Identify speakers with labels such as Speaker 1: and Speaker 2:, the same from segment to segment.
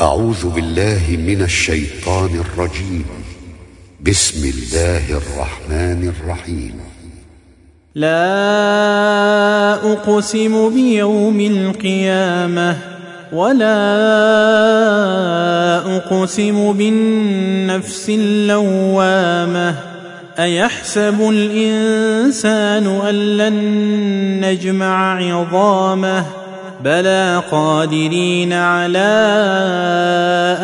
Speaker 1: أعوذ بالله من الشيطان الرجيم. بسم الله الرحمن الرحيم.
Speaker 2: لا أقسم بيوم القيامة ولا أقسم بالنفس اللوامة. أيحسب الإنسان أن لن نجمع عظامه؟ بلى قادرين على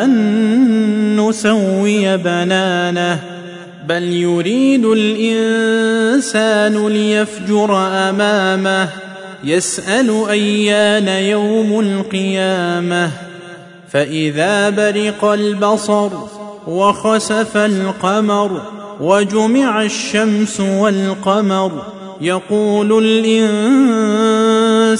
Speaker 2: أن نسوي بنانه بل يريد الإنسان ليفجر أمامه يسأل أيان يوم القيامة فإذا برق البصر وخسف القمر وجمع الشمس والقمر يقول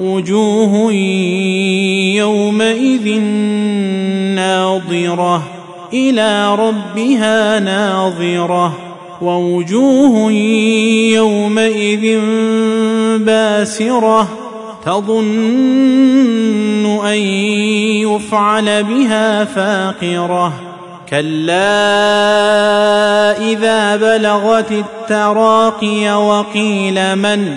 Speaker 2: وجوه يومئذ ناظرة إلى ربها ناظرة ووجوه يومئذ باسرة تظن أن يفعل بها فاقرة. كلا إذا بلغت التراقي وقيل من؟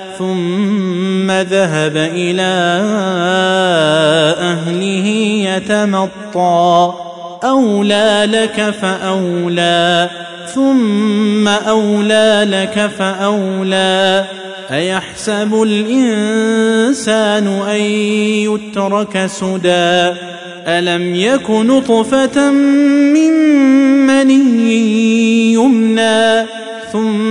Speaker 2: ثم ذهب إلى أهله يتمطى. أولى لك فأولى ثم أولى لك فأولى. أيحسب الإنسان أن يترك سدى؟ ألم يك نطفة من مني يمنى ثم